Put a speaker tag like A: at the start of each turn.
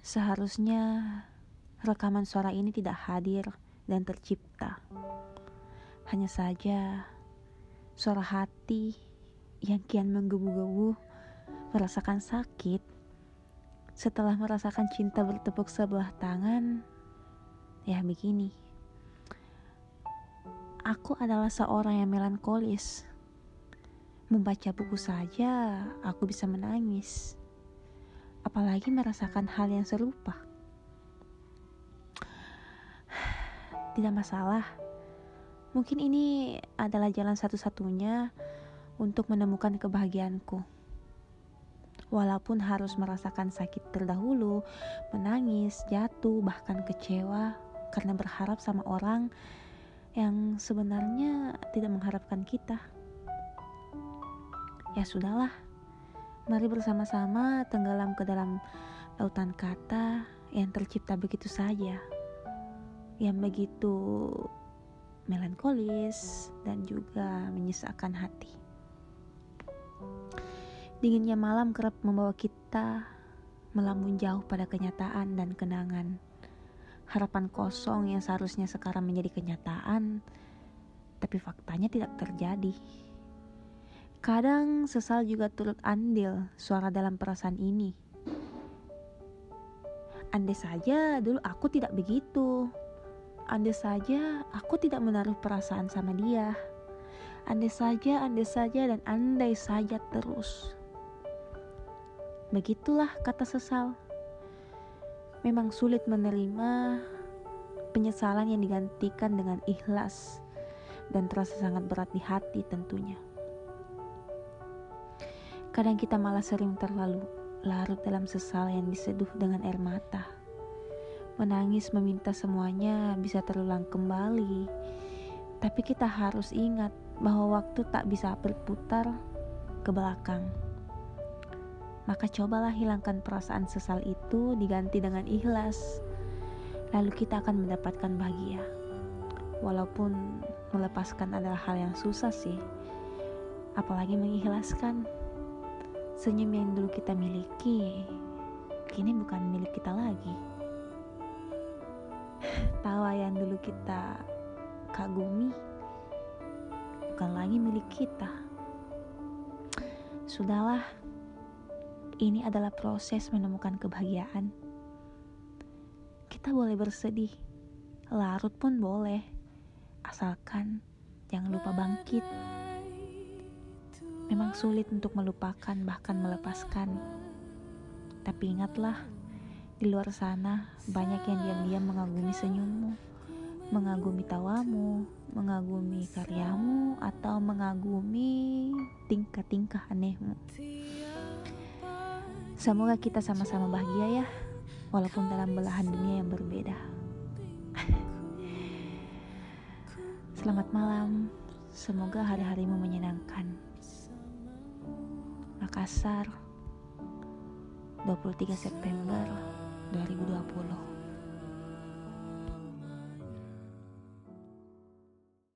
A: Seharusnya rekaman suara ini tidak hadir dan tercipta. Hanya saja suara hati yang kian menggebu-gebu merasakan sakit setelah merasakan cinta bertepuk sebelah tangan. Ya begini. Aku adalah seorang yang melankolis. Membaca buku saja aku bisa menangis apalagi merasakan hal yang serupa. Tidak masalah, mungkin ini adalah jalan satu-satunya untuk menemukan kebahagiaanku. Walaupun harus merasakan sakit terdahulu, menangis, jatuh, bahkan kecewa karena berharap sama orang yang sebenarnya tidak mengharapkan kita. Ya sudahlah, Mari bersama-sama tenggelam ke dalam lautan kata yang tercipta begitu saja, yang begitu melankolis dan juga menyesakkan hati. Dinginnya malam kerap membawa kita melambung jauh pada kenyataan dan kenangan. Harapan kosong yang seharusnya sekarang menjadi kenyataan, tapi faktanya tidak terjadi. Kadang sesal juga turut andil suara dalam perasaan ini. Andai saja dulu aku tidak begitu. Andai saja aku tidak menaruh perasaan sama dia. Andai saja, andai saja, dan andai saja terus. Begitulah kata sesal. Memang sulit menerima penyesalan yang digantikan dengan ikhlas dan terasa sangat berat di hati tentunya. Kadang kita malah sering terlalu larut dalam sesal yang diseduh dengan air mata. Menangis meminta semuanya bisa terulang kembali. Tapi kita harus ingat bahwa waktu tak bisa berputar ke belakang. Maka cobalah hilangkan perasaan sesal itu diganti dengan ikhlas. Lalu kita akan mendapatkan bahagia. Walaupun melepaskan adalah hal yang susah sih. Apalagi mengikhlaskan. Senyum yang dulu kita miliki, kini bukan milik kita lagi. Tawa yang dulu kita kagumi, bukan lagi milik kita. Sudahlah, ini adalah proses menemukan kebahagiaan. Kita boleh bersedih, larut pun boleh, asalkan jangan lupa bangkit. Memang sulit untuk melupakan, bahkan melepaskan. Tapi ingatlah, di luar sana banyak yang diam-diam mengagumi senyummu, mengagumi tawamu, mengagumi karyamu, atau mengagumi tingkah-tingkah anehmu. Semoga kita sama-sama bahagia ya, walaupun dalam belahan dunia yang berbeda. Selamat malam, semoga hari-harimu menyenangkan. Makassar. 23 September. 2020